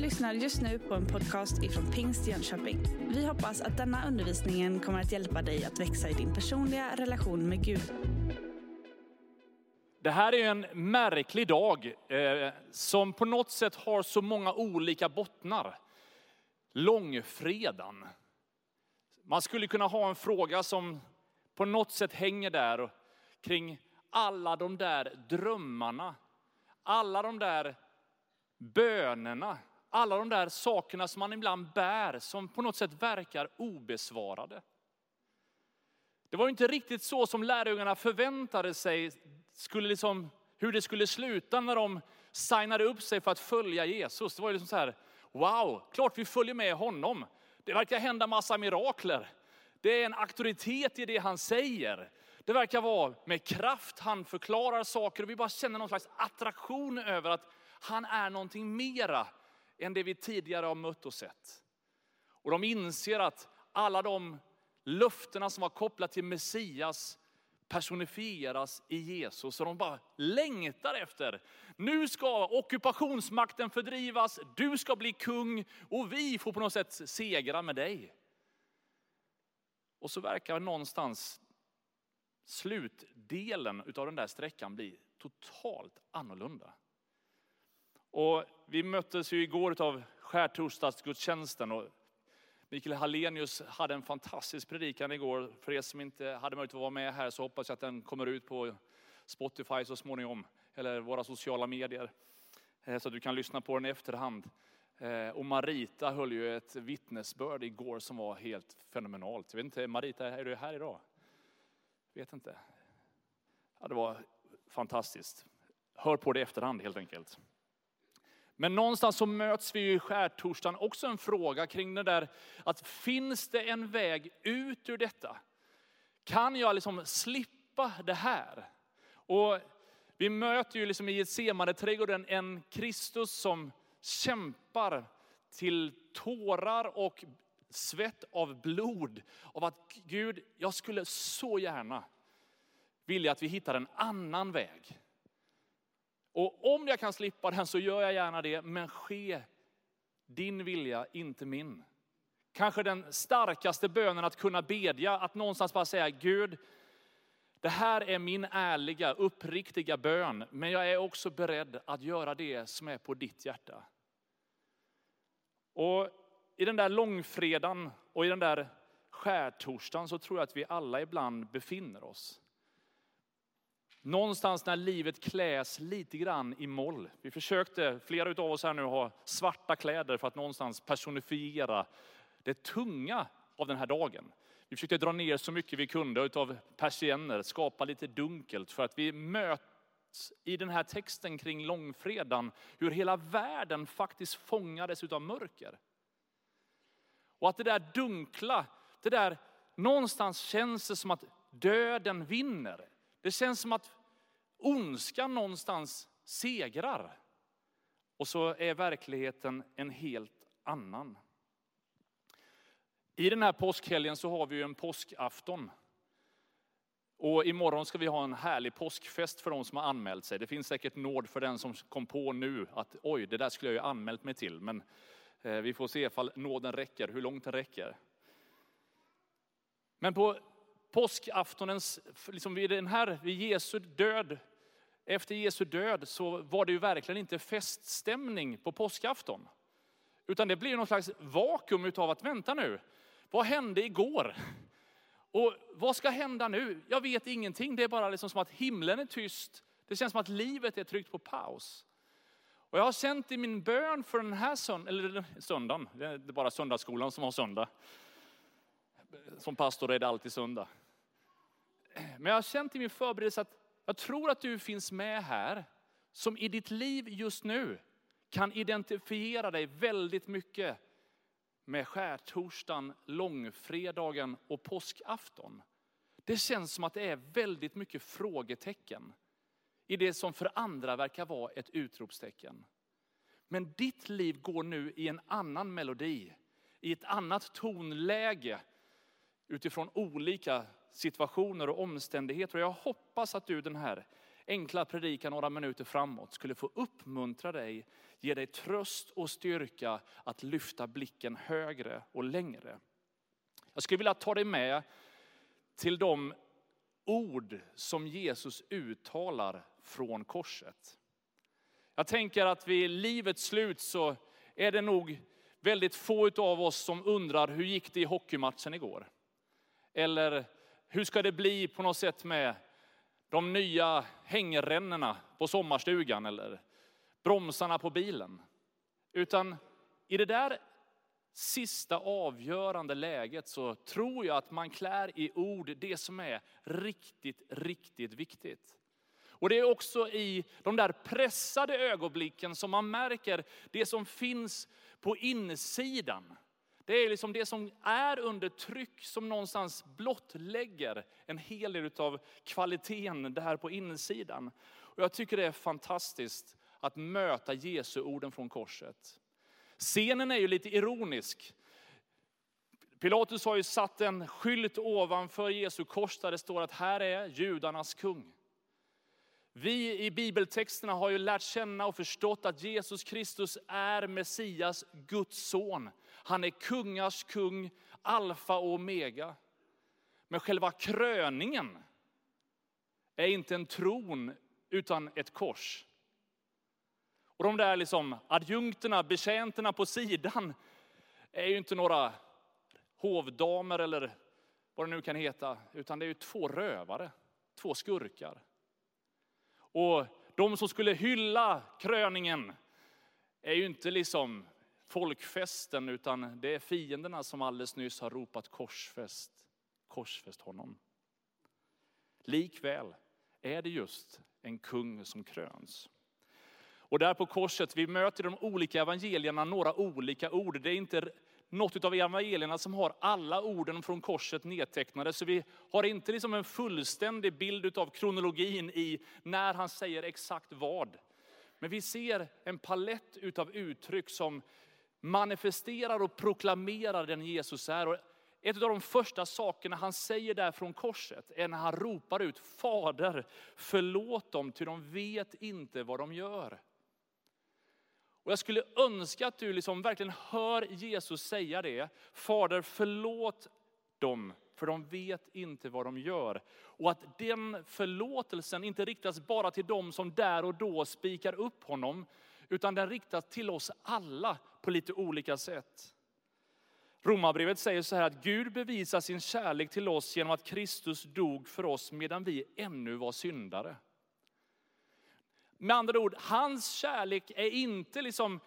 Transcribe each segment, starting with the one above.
lyssnar just nu på en podcast ifrån Pingst Jönköping. Vi hoppas att denna undervisning kommer att hjälpa dig att växa i din personliga relation med Gud. Det här är en märklig dag eh, som på något sätt har så många olika bottnar. Långfredagen. Man skulle kunna ha en fråga som på något sätt hänger där kring alla de där drömmarna. Alla de där bönerna. Alla de där sakerna som man ibland bär som på något sätt verkar obesvarade. Det var inte riktigt så som lärjungarna förväntade sig skulle liksom, hur det skulle sluta när de signade upp sig för att följa Jesus. Det var liksom så här, wow, klart vi följer med honom. Det verkar hända massa mirakler. Det är en auktoritet i det han säger. Det verkar vara med kraft han förklarar saker och vi bara känner någon slags attraktion över att han är någonting mera än det vi tidigare har mött och sett. Och de inser att alla de löftena som var kopplade till Messias personifieras i Jesus. Och de bara längtar efter, nu ska ockupationsmakten fördrivas, du ska bli kung och vi får på något sätt segra med dig. Och så verkar någonstans slutdelen av den där sträckan bli totalt annorlunda. Och vi möttes ju igår av skärtorsdagsgudstjänsten och Mikael Hallenius hade en fantastisk predikan igår. För er som inte hade möjlighet att vara med här så hoppas jag att den kommer ut på Spotify så småningom, eller våra sociala medier. Eh, så att du kan lyssna på den i efterhand. Eh, och Marita höll ju ett vittnesbörd igår som var helt fenomenalt. Jag vet inte, Marita, är du här idag? Vet inte. Ja, det var fantastiskt. Hör på det i efterhand helt enkelt. Men någonstans så möts vi i skärtorsdagen också en fråga kring det där att finns det en väg ut ur detta? Kan jag liksom slippa det här? Och vi möter ju liksom i Getsemane-trädgården en Kristus som kämpar till tårar och svett av blod. Av att Gud, jag skulle så gärna vilja att vi hittar en annan väg. Och om jag kan slippa den så gör jag gärna det, men ske din vilja, inte min. Kanske den starkaste bönen att kunna bedja, att någonstans bara säga Gud, det här är min ärliga, uppriktiga bön, men jag är också beredd att göra det som är på ditt hjärta. Och i den där långfredagen och i den där skärtorsdagen så tror jag att vi alla ibland befinner oss. Någonstans när livet kläs lite grann i moll. Vi försökte, flera av oss här nu, ha svarta kläder för att någonstans personifiera det tunga av den här dagen. Vi försökte dra ner så mycket vi kunde utav persienner, skapa lite dunkelt för att vi möts i den här texten kring långfredagen, hur hela världen faktiskt fångades utav mörker. Och att det där dunkla, det där, någonstans känns det som att döden vinner. Det känns som att ondskan någonstans segrar. Och så är verkligheten en helt annan. I den här påskhelgen så har vi ju en påskafton. Och imorgon ska vi ha en härlig påskfest för de som har anmält sig. Det finns säkert nåd för den som kom på nu att oj, det där skulle jag ju anmält mig till. Men eh, vi får se ifall nåden räcker, hur långt den räcker. Men på påskaftonens, liksom vid den här, vid Jesu död, efter Jesu död så var det ju verkligen inte feststämning på påskafton. Utan det blir någon slags vakuum utav att vänta nu, vad hände igår? Och vad ska hända nu? Jag vet ingenting. Det är bara liksom som att himlen är tyst. Det känns som att livet är tryckt på paus. Och jag har känt i min bön för den här söndagen, eller söndagen, det är bara söndagsskolan som har söndag. Som pastor är det alltid söndag. Men jag har känt i min förberedelse att jag tror att du finns med här, som i ditt liv just nu kan identifiera dig väldigt mycket med skärtorsdagen, långfredagen och påskafton. Det känns som att det är väldigt mycket frågetecken i det som för andra verkar vara ett utropstecken. Men ditt liv går nu i en annan melodi, i ett annat tonläge utifrån olika situationer och omständigheter. Och jag hoppas att du den här enkla predikan några minuter framåt skulle få uppmuntra dig, ge dig tröst och styrka att lyfta blicken högre och längre. Jag skulle vilja ta dig med till de ord som Jesus uttalar från korset. Jag tänker att vid livets slut så är det nog väldigt få av oss som undrar hur gick det i hockeymatchen igår? Eller hur ska det bli på något sätt med de nya hängrännorna på sommarstugan eller bromsarna på bilen? Utan i det där sista avgörande läget så tror jag att man klär i ord det som är riktigt, riktigt viktigt. Och det är också i de där pressade ögonblicken som man märker det som finns på insidan. Det är liksom det som är under tryck som någonstans blottlägger en hel del av kvaliteten där på insidan. Och jag tycker det är fantastiskt att möta Jesu orden från korset. Scenen är ju lite ironisk. Pilatus har ju satt en skylt ovanför Jesu kors där det står att här är judarnas kung. Vi i bibeltexterna har ju lärt känna och förstått att Jesus Kristus är Messias, Guds son. Han är kungars kung, alfa och omega. Men själva kröningen är inte en tron utan ett kors. Och de där liksom adjunkterna, betjänterna på sidan är ju inte några hovdamer eller vad det nu kan heta, utan det är ju två rövare, två skurkar. Och de som skulle hylla kröningen är ju inte liksom folkfesten, utan det är fienderna som alldeles nyss har ropat korsfäst, korsfäst honom. Likväl är det just en kung som kröns. Och där på korset, vi möter de olika evangelierna några olika ord. Det är inte något av evangelierna som har alla orden från korset nedtecknade. Så vi har inte liksom en fullständig bild av kronologin i när han säger exakt vad. Men vi ser en palett utav uttryck som manifesterar och proklamerar den Jesus är. Och ett av de första sakerna han säger där från korset är när han ropar ut, Fader förlåt dem, ty de vet inte vad de gör. Och jag skulle önska att du liksom verkligen hör Jesus säga det. Fader förlåt dem, för de vet inte vad de gör. Och att den förlåtelsen inte riktas bara till dem som där och då spikar upp honom, utan den riktas till oss alla på lite olika sätt. Romarbrevet säger så här att Gud bevisar sin kärlek till oss genom att Kristus dog för oss medan vi ännu var syndare. Med andra ord, hans kärlek är inte liksom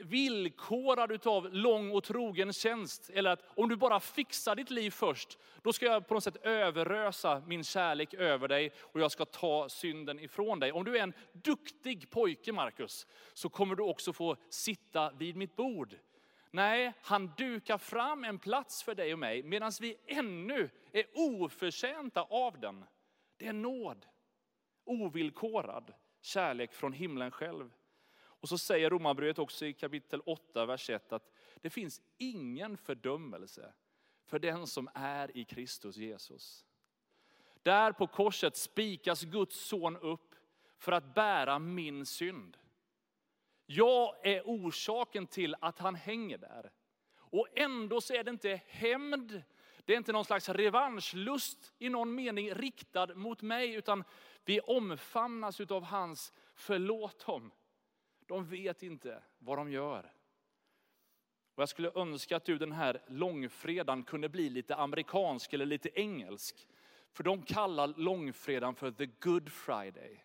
villkorad av lång och trogen tjänst. Eller att om du bara fixar ditt liv först, då ska jag på något sätt överrösa min kärlek över dig och jag ska ta synden ifrån dig. Om du är en duktig pojke, Markus, så kommer du också få sitta vid mitt bord. Nej, han dukar fram en plats för dig och mig medan vi ännu är oförtjänta av den. Det är nåd, ovillkorad kärlek från himlen själv. Och så säger Romarbrevet också i kapitel 8, vers 1 att det finns ingen fördömelse för den som är i Kristus Jesus. Där på korset spikas Guds son upp för att bära min synd. Jag är orsaken till att han hänger där. Och ändå så är det inte hämnd, det är inte någon slags revanschlust i någon mening riktad mot mig, utan vi omfamnas av hans förlåt dem. De vet inte vad de gör. Och jag skulle önska att du den här långfredagen kunde bli lite amerikansk eller lite engelsk. För de kallar långfredagen för the good friday.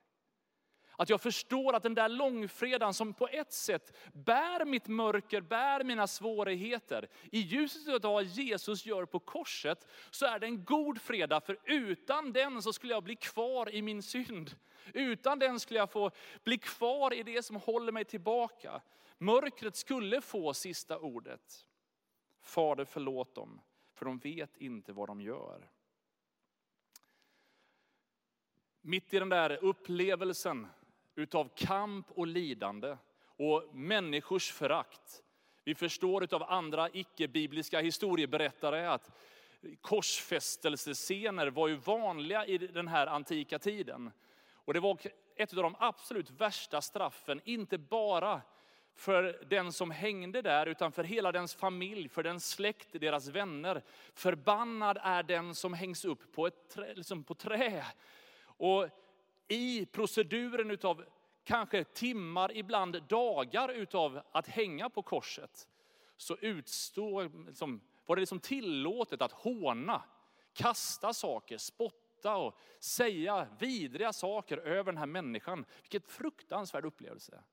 Att jag förstår att den där långfredagen som på ett sätt bär mitt mörker, bär mina svårigheter. I ljuset av vad Jesus gör på korset så är det en god fredag. För utan den så skulle jag bli kvar i min synd. Utan den skulle jag få bli kvar i det som håller mig tillbaka. Mörkret skulle få sista ordet. Fader förlåt dem, för de vet inte vad de gör. Mitt i den där upplevelsen utav kamp och lidande och människors förakt. Vi förstår av andra icke-bibliska historieberättare att korsfästelsescener var ju vanliga i den här antika tiden. Och det var ett av de absolut värsta straffen, inte bara för den som hängde där, utan för hela dens familj, för den släkt, deras vänner. Förbannad är den som hängs upp på, ett trä, liksom på trä. Och i proceduren utav kanske timmar, ibland dagar utav att hänga på korset, så utstå, liksom, var det liksom tillåtet att håna, kasta saker, spotta och säga vidriga saker över den här människan. Vilket fruktansvärd upplevelse.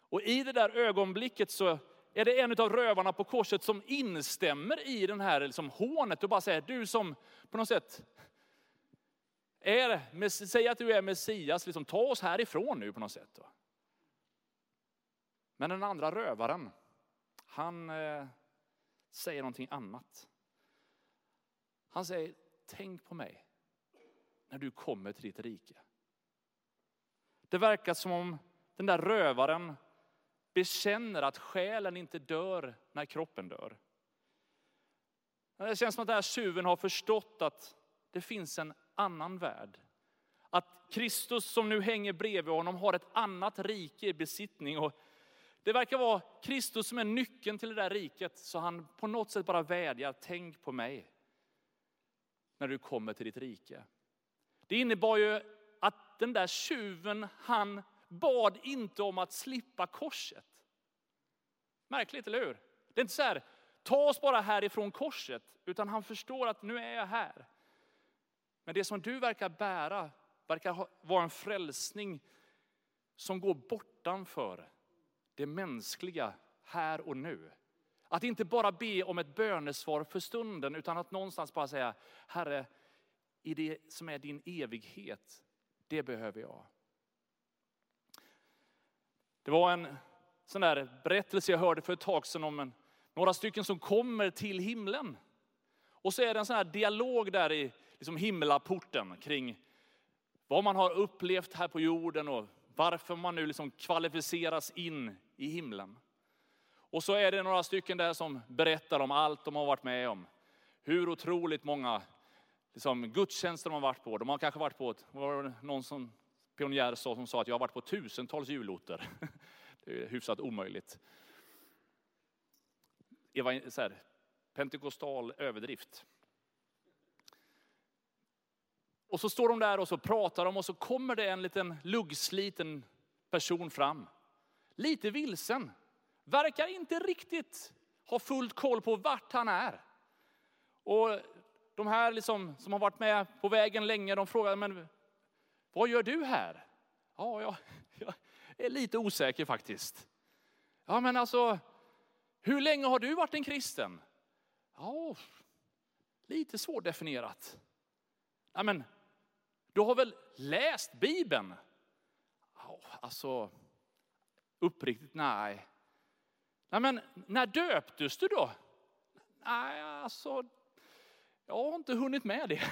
Och i det där ögonblicket så är det en av rövarna på korset som instämmer i den här liksom hånet och bara säger, du som på något sätt är, säg att du är Messias, liksom, ta oss härifrån nu på något sätt. Då. Men den andra rövaren, han eh, säger någonting annat. Han säger, tänk på mig när du kommer till ditt rike. Det verkar som om den där rövaren bekänner att själen inte dör när kroppen dör. Det känns som att den här tjuven har förstått att det finns en annan värld. Att Kristus som nu hänger bredvid honom har ett annat rike i besittning. Och det verkar vara Kristus som är nyckeln till det där riket. Så han på något sätt bara vädjar, tänk på mig när du kommer till ditt rike. Det innebar ju att den där tjuven, han bad inte om att slippa korset. Märkligt, eller hur? Det är inte så här, ta oss bara härifrån korset, utan han förstår att nu är jag här. Men det som du verkar bära verkar vara en frälsning som går bortanför det mänskliga här och nu. Att inte bara be om ett bönesvar för stunden, utan att någonstans bara säga, Herre, i det som är din evighet, det behöver jag. Det var en sån där berättelse jag hörde för ett tag sedan om en, några stycken som kommer till himlen. Och så är det en sån här dialog där i liksom himlaporten kring vad man har upplevt här på jorden och varför man nu liksom kvalificeras in i himlen. Och så är det några stycken där som berättar om allt de har varit med om. Hur otroligt många liksom, gudstjänster de har varit på. De har kanske varit på, var det någon som pionjär sa som sa att jag har varit på tusentals julotter. Det är hyfsat omöjligt. Eva, så här, pentekostal överdrift. Och så står de där och så pratar de och så kommer det en liten luggsliten person fram. Lite vilsen. Verkar inte riktigt ha fullt koll på vart han är. Och de här liksom, som har varit med på vägen länge, de frågar, men vad gör du här? Ja, jag, jag är lite osäker faktiskt. Ja, men alltså, hur länge har du varit en kristen? Ja, lite svårdefinierat. Ja, men du har väl läst Bibeln? Oh, Alltså, uppriktigt nej. nej men när döptes du då? Nej, alltså, jag har inte hunnit med det.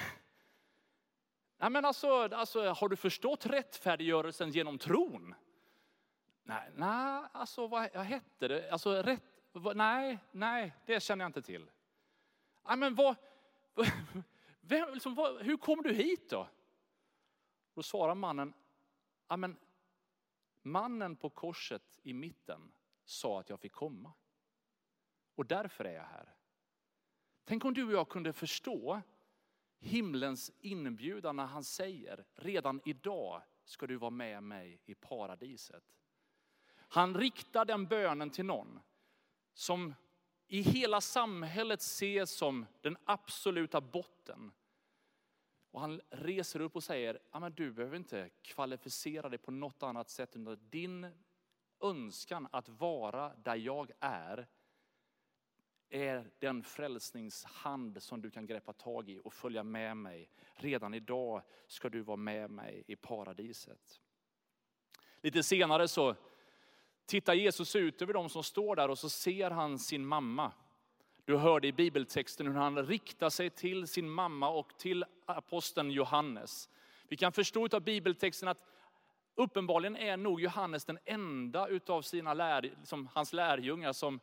Nej, men alltså, alltså, har du förstått rättfärdiggörelsen genom tron? Nej, nej alltså vad, vad hette det? Alltså, rätt, vad, nej, nej, det känner jag inte till. Nej, men vad, vem, liksom, vad, hur kom du hit då? Då svarar mannen, men mannen på korset i mitten sa att jag fick komma. Och därför är jag här. Tänk om du och jag kunde förstå himlens inbjudan när han säger, redan idag ska du vara med mig i paradiset. Han riktar den bönen till någon som i hela samhället ses som den absoluta botten. Och han reser upp och säger, du behöver inte kvalificera dig på något annat sätt. utan din önskan att vara där jag är, är den frälsningshand som du kan greppa tag i och följa med mig. Redan idag ska du vara med mig i paradiset. Lite senare så tittar Jesus ut över de som står där och så ser han sin mamma du hörde i bibeltexten hur han riktar sig till sin mamma och till aposteln Johannes. Vi kan förstå av bibeltexten att uppenbarligen är nog Johannes den enda utav sina lär, liksom hans lärjungar som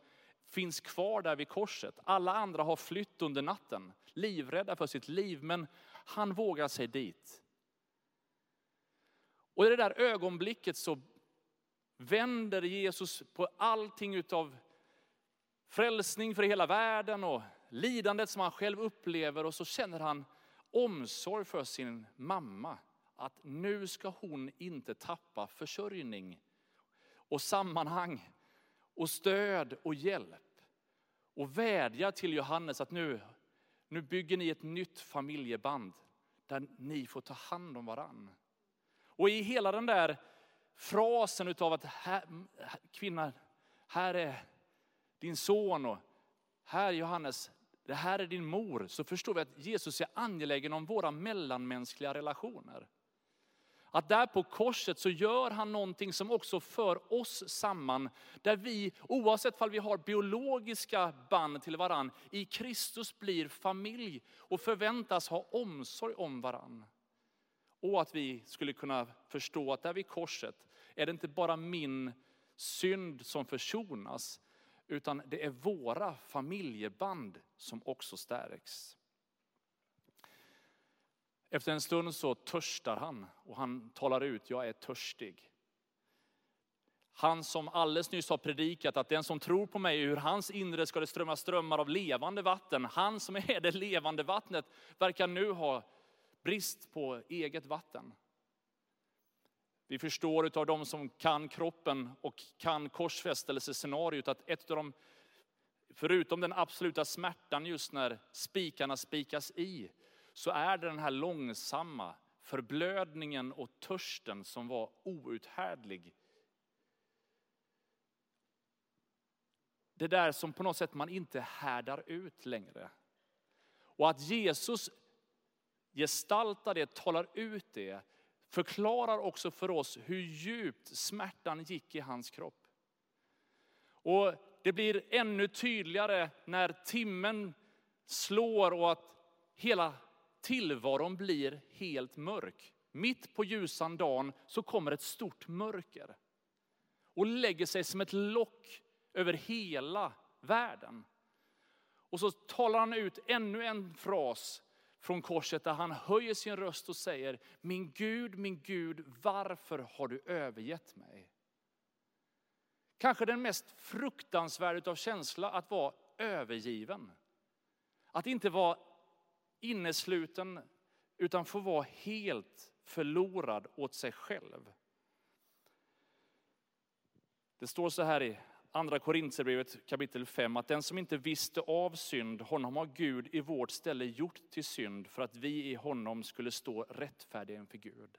finns kvar där vid korset. Alla andra har flytt under natten, livrädda för sitt liv, men han vågar sig dit. Och i det där ögonblicket så vänder Jesus på allting utav frälsning för hela världen och lidandet som han själv upplever och så känner han omsorg för sin mamma. Att nu ska hon inte tappa försörjning och sammanhang och stöd och hjälp. Och vädjar till Johannes att nu, nu bygger ni ett nytt familjeband där ni får ta hand om varann. Och i hela den där frasen utav att här, kvinna, här är din son och här Johannes, det här är din mor, så förstår vi att Jesus är angelägen om våra mellanmänskliga relationer. Att där på korset så gör han någonting som också för oss samman. Där vi, oavsett om vi har biologiska band till varann, i Kristus blir familj och förväntas ha omsorg om varann. Och att vi skulle kunna förstå att där vid korset är det inte bara min synd som försonas, utan det är våra familjeband som också stärks. Efter en stund så törstar han och han talar ut, jag är törstig. Han som alldeles nyss har predikat att den som tror på mig, ur hans inre ska det strömma strömmar av levande vatten. Han som är det levande vattnet verkar nu ha brist på eget vatten. Vi förstår av de som kan kroppen och kan korsfästelsescenariot att ett av de, förutom den absoluta smärtan just när spikarna spikas i, så är det den här långsamma förblödningen och törsten som var outhärdlig. Det där som på något sätt man inte härdar ut längre. Och att Jesus gestaltar det, talar ut det, förklarar också för oss hur djupt smärtan gick i hans kropp. Och det blir ännu tydligare när timmen slår och att hela tillvaron blir helt mörk. Mitt på ljusan dagen så kommer ett stort mörker och lägger sig som ett lock över hela världen. Och så talar han ut ännu en fras från korset där han höjer sin röst och säger, min Gud, min Gud, varför har du övergett mig? Kanske den mest fruktansvärda av känsla att vara övergiven. Att inte vara innesluten utan få vara helt förlorad åt sig själv. Det står så här i andra Korintierbrevet kapitel 5 att den som inte visste av synd, honom har Gud i vårt ställe gjort till synd för att vi i honom skulle stå rättfärdiga inför Gud.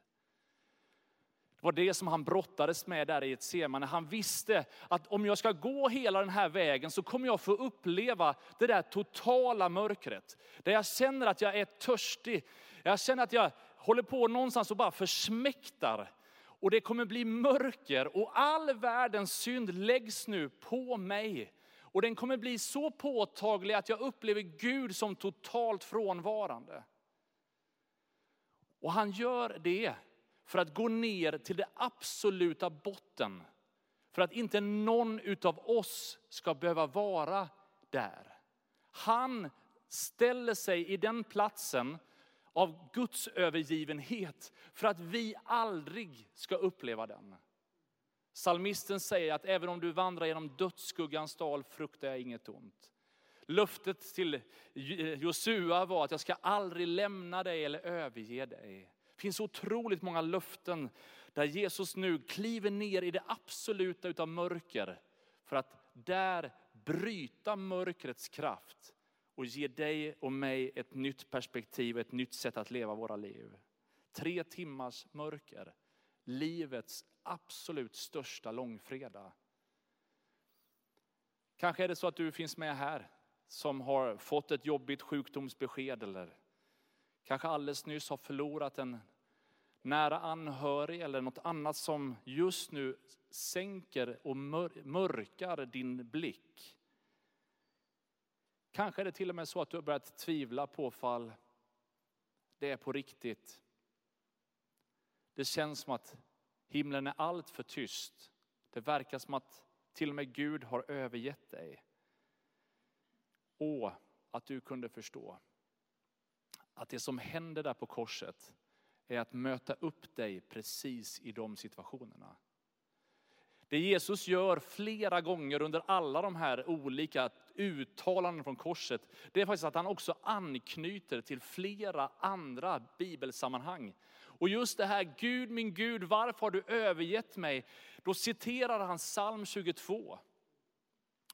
Det var det som han brottades med där i ett semane. Han visste att om jag ska gå hela den här vägen så kommer jag få uppleva det där totala mörkret. Där jag känner att jag är törstig. Jag känner att jag håller på någonstans och bara försmäktar. Och det kommer bli mörker och all världens synd läggs nu på mig. Och den kommer bli så påtaglig att jag upplever Gud som totalt frånvarande. Och han gör det för att gå ner till det absoluta botten. För att inte någon utav oss ska behöva vara där. Han ställer sig i den platsen av Guds övergivenhet för att vi aldrig ska uppleva den. Salmisten säger att även om du vandrar genom dödsskuggans dal fruktar jag inget ont. Löftet till Josua var att jag ska aldrig lämna dig eller överge dig. Det finns otroligt många löften där Jesus nu kliver ner i det absoluta utav mörker för att där bryta mörkrets kraft och ge dig och mig ett nytt perspektiv, ett nytt sätt att leva våra liv. Tre timmars mörker, livets absolut största långfredag. Kanske är det så att du finns med här som har fått ett jobbigt sjukdomsbesked eller kanske alldeles nyss har förlorat en nära anhörig eller något annat som just nu sänker och mörkar din blick. Kanske är det till och med så att du har börjat tvivla på fall det är på riktigt. Det känns som att himlen är allt för tyst. Det verkar som att till och med Gud har övergett dig. Åh, att du kunde förstå att det som händer där på korset är att möta upp dig precis i de situationerna. Det Jesus gör flera gånger under alla de här olika uttalanden från korset, det är faktiskt att han också anknyter till flera andra bibelsammanhang. Och just det här, Gud min Gud, varför har du övergett mig? Då citerar han psalm 22.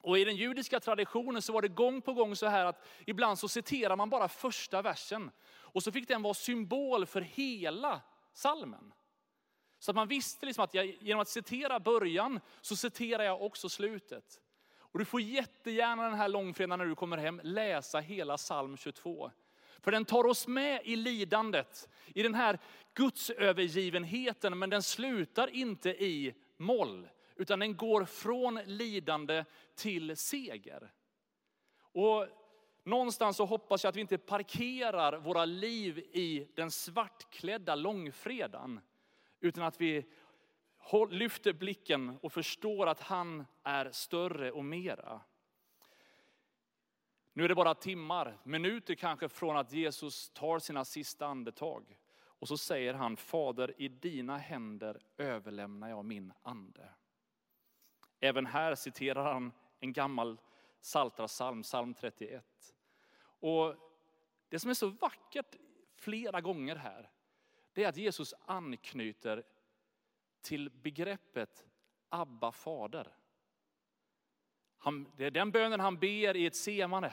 Och i den judiska traditionen så var det gång på gång så här att ibland så citerar man bara första versen. Och så fick den vara symbol för hela salmen. Så att man visste liksom att jag, genom att citera början så citerar jag också slutet. Och du får jättegärna den här långfredagen när du kommer hem läsa hela psalm 22. För den tar oss med i lidandet, i den här gudsövergivenheten, men den slutar inte i moll, utan den går från lidande till seger. Och någonstans så hoppas jag att vi inte parkerar våra liv i den svartklädda långfredagen, utan att vi lyfter blicken och förstår att han är större och mera. Nu är det bara timmar, minuter kanske från att Jesus tar sina sista andetag. Och så säger han, Fader i dina händer överlämnar jag min ande. Även här citerar han en gammal Psaltarpsalm, psalm 31. Och det som är så vackert flera gånger här, det är att Jesus anknyter till begreppet Abba fader. Han, det är den bönen han ber i ett semane.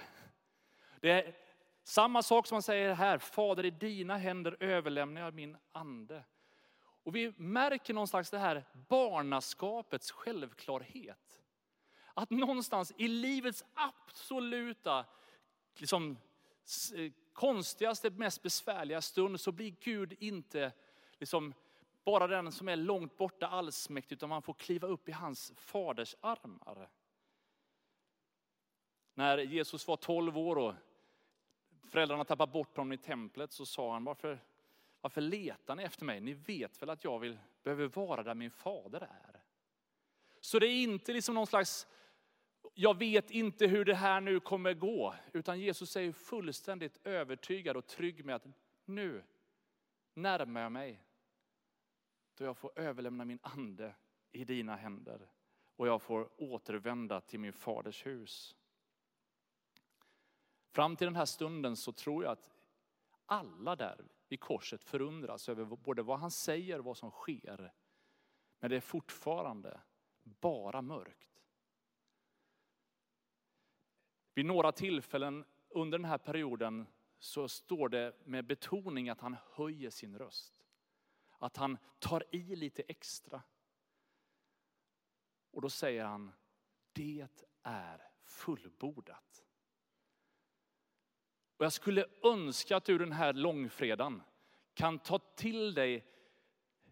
Det är samma sak som han säger här, Fader i dina händer överlämnar jag min ande. Och vi märker någonstans det här barnaskapets självklarhet. Att någonstans i livets absoluta, liksom, konstigaste, mest besvärliga stund så blir Gud inte liksom, bara den som är långt borta allsmäktig, utan man får kliva upp i hans faders armar. När Jesus var 12 år och föräldrarna tappade bort honom i templet så sa han, varför, varför letar ni efter mig? Ni vet väl att jag vill, behöver vara där min fader är. Så det är inte liksom någon slags, jag vet inte hur det här nu kommer gå. Utan Jesus är fullständigt övertygad och trygg med att nu närmar jag mig. Då jag får överlämna min ande i dina händer. Och jag får återvända till min faders hus. Fram till den här stunden så tror jag att alla där vid korset förundras över både vad han säger och vad som sker. Men det är fortfarande bara mörkt. Vid några tillfällen under den här perioden så står det med betoning att han höjer sin röst. Att han tar i lite extra. Och då säger han, det är fullbordat. Och jag skulle önska att du den här långfredagen kan ta till dig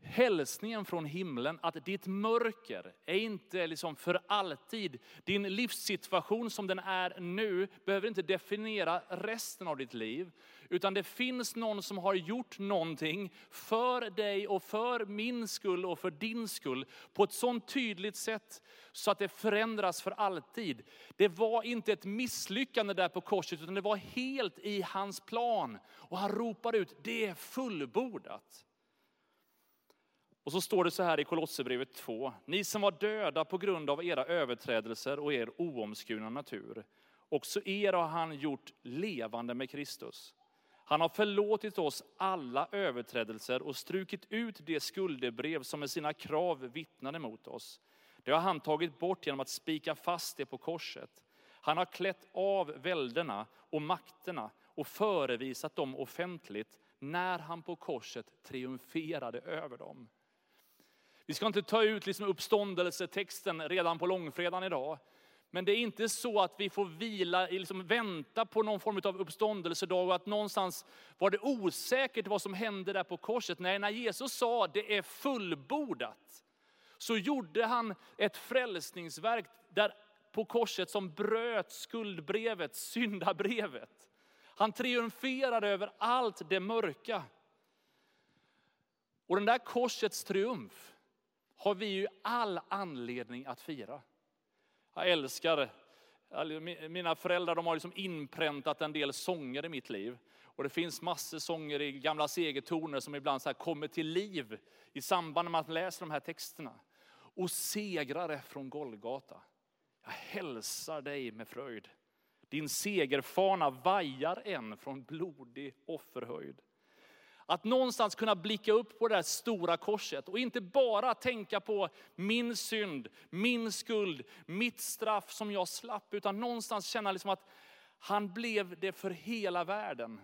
hälsningen från himlen att ditt mörker är inte liksom för alltid. Din livssituation som den är nu behöver inte definiera resten av ditt liv. Utan det finns någon som har gjort någonting för dig och för min skull och för din skull på ett sånt tydligt sätt så att det förändras för alltid. Det var inte ett misslyckande där på korset utan det var helt i hans plan. Och han ropar ut, det är fullbordat. Och så står det så här i Kolosserbrevet 2. Ni som var döda på grund av era överträdelser och er oomskurna natur. Också er har han gjort levande med Kristus. Han har förlåtit oss alla överträdelser och strukit ut det skuldebrev som med sina krav vittnade mot oss. Det har han tagit bort genom att spika fast det på korset. Han har klätt av välderna och makterna och förevisat dem offentligt när han på korset triumferade över dem. Vi ska inte ta ut liksom uppståndelsetexten redan på långfredagen idag. Men det är inte så att vi får vila, liksom vänta på någon form av uppståndelsedag och att någonstans var det osäkert vad som hände där på korset. Nej, när Jesus sa det är fullbordat, så gjorde han ett frälsningsverk där på korset som bröt skuldbrevet, syndabrevet. Han triumferade över allt det mörka. Och den där korsets triumf, har vi ju all anledning att fira. Jag älskar, mina föräldrar de har liksom inpräntat en del sånger i mitt liv. Och det finns massor sånger i gamla segertoner som ibland så här kommer till liv i samband med att man läser de här texterna. Och segrare från Golgata, jag hälsar dig med fröjd. Din segerfana vajar än från blodig offerhöjd. Att någonstans kunna blicka upp på det där stora korset och inte bara tänka på min synd, min skuld, mitt straff som jag slapp, utan någonstans känna liksom att han blev det för hela världen.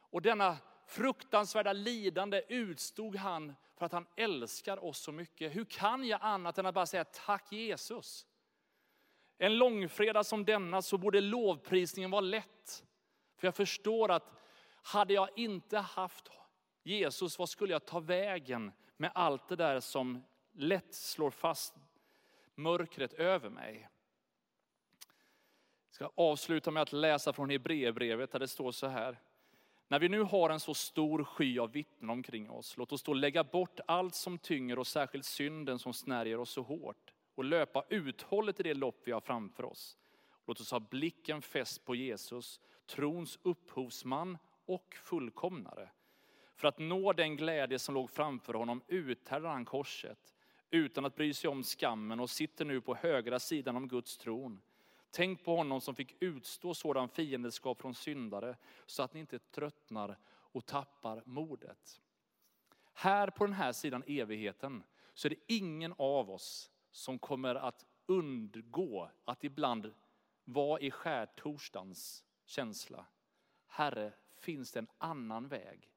Och denna fruktansvärda lidande utstod han för att han älskar oss så mycket. Hur kan jag annat än att bara säga tack Jesus? En långfredag som denna så borde lovprisningen vara lätt. För jag förstår att hade jag inte haft Jesus, vad skulle jag ta vägen med allt det där som lätt slår fast mörkret över mig? Jag ska avsluta med att läsa från Hebreerbrevet där det står så här. När vi nu har en så stor sky av vittnen omkring oss, låt oss då lägga bort allt som tynger och särskilt synden som snärjer oss så hårt och löpa uthålligt i det lopp vi har framför oss. Låt oss ha blicken fäst på Jesus, trons upphovsman och fullkomnare. För att nå den glädje som låg framför honom uthärdar han korset utan att bry sig om skammen och sitter nu på högra sidan om Guds tron. Tänk på honom som fick utstå sådan fiendeskap från syndare så att ni inte tröttnar och tappar modet. Här på den här sidan evigheten så är det ingen av oss som kommer att undgå att ibland vara i skärtorsdagens känsla. Herre, finns det en annan väg?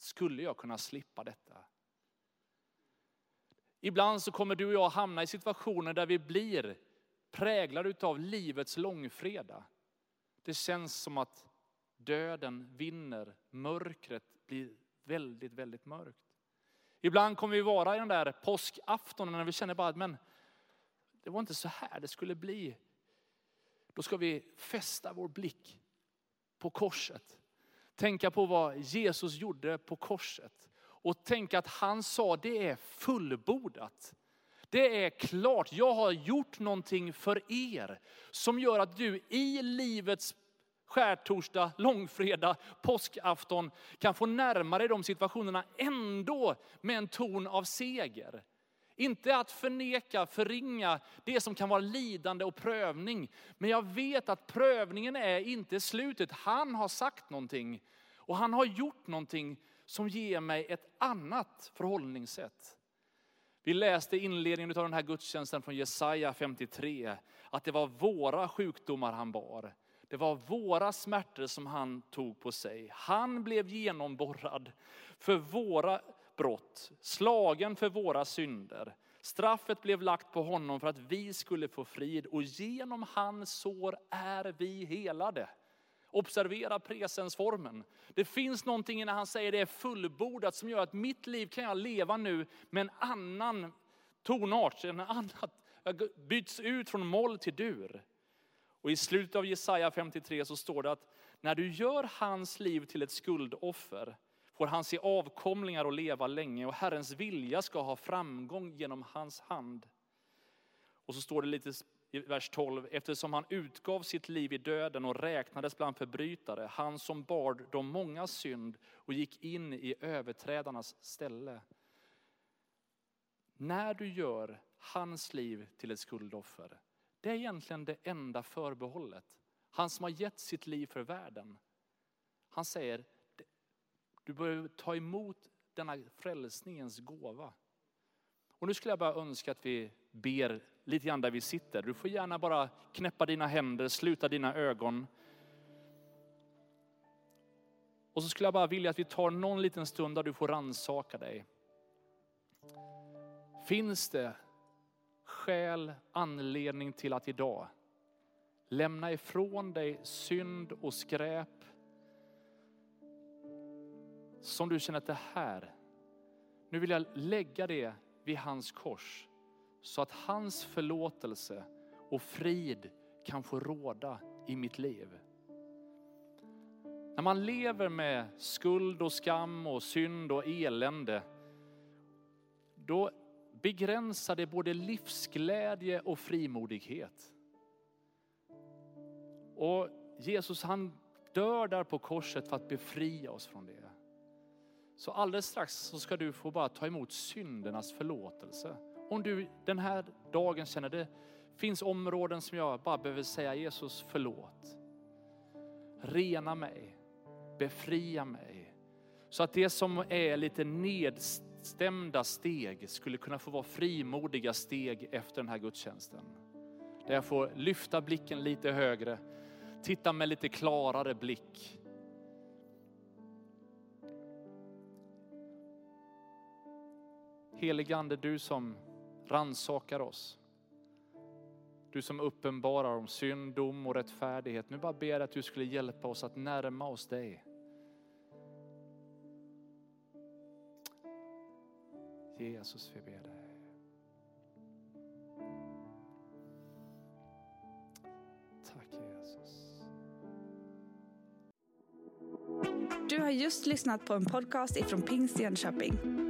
Skulle jag kunna slippa detta? Ibland så kommer du och jag hamna i situationer där vi blir präglade av livets långfredag. Det känns som att döden vinner, mörkret blir väldigt, väldigt mörkt. Ibland kommer vi vara i den där påskaftonen när vi känner bara att men, det var inte så här det skulle bli. Då ska vi fästa vår blick på korset. Tänka på vad Jesus gjorde på korset. Och tänka att han sa det är fullbordat. Det är klart, jag har gjort någonting för er som gör att du i livets skärtorsdag, långfredag, påskafton kan få närma dig de situationerna ändå med en ton av seger. Inte att förneka, förringa det som kan vara lidande och prövning. Men jag vet att prövningen är inte slutet. Han har sagt någonting och han har gjort någonting som ger mig ett annat förhållningssätt. Vi läste inledningen av den här gudstjänsten från Jesaja 53, att det var våra sjukdomar han bar. Det var våra smärtor som han tog på sig. Han blev genomborrad för våra brott, slagen för våra synder. Straffet blev lagt på honom för att vi skulle få frid och genom hans sår är vi helade. Observera presensformen. Det finns någonting när han säger det är fullbordat som gör att mitt liv kan jag leva nu med en annan tonart, en annan, jag byts ut från moll till dur. Och i slutet av Jesaja 53 så står det att när du gör hans liv till ett skuldoffer får han se avkomlingar och leva länge och Herrens vilja ska ha framgång genom hans hand. Och så står det lite i vers 12, eftersom han utgav sitt liv i döden och räknades bland förbrytare, han som bar de många synd och gick in i överträdarnas ställe. När du gör hans liv till ett skuldoffer, det är egentligen det enda förbehållet. Han som har gett sitt liv för världen. Han säger, du behöver ta emot denna frälsningens gåva. Och nu skulle jag bara önska att vi ber lite grann där vi sitter. Du får gärna bara knäppa dina händer, sluta dina ögon. Och så skulle jag bara vilja att vi tar någon liten stund där du får ransaka dig. Finns det skäl, anledning till att idag lämna ifrån dig synd och skräp som du känner att det här, nu vill jag lägga det vid hans kors så att hans förlåtelse och frid kan få råda i mitt liv. När man lever med skuld och skam och synd och elände, då begränsar det både livsglädje och frimodighet. Och Jesus han dör där på korset för att befria oss från det. Så alldeles strax så ska du få bara ta emot syndernas förlåtelse. Om du den här dagen känner det finns områden som jag bara behöver säga Jesus förlåt. Rena mig, befria mig. Så att det som är lite nedstämda steg skulle kunna få vara frimodiga steg efter den här gudstjänsten. Där jag får lyfta blicken lite högre, titta med lite klarare blick. Heligande, du som ransakar oss. Du som uppenbarar om synd, dom och rättfärdighet. Nu bara ber jag att du skulle hjälpa oss att närma oss dig. Jesus, vi ber dig. Tack Jesus. Du har just lyssnat på en podcast ifrån Pingst Jönköping.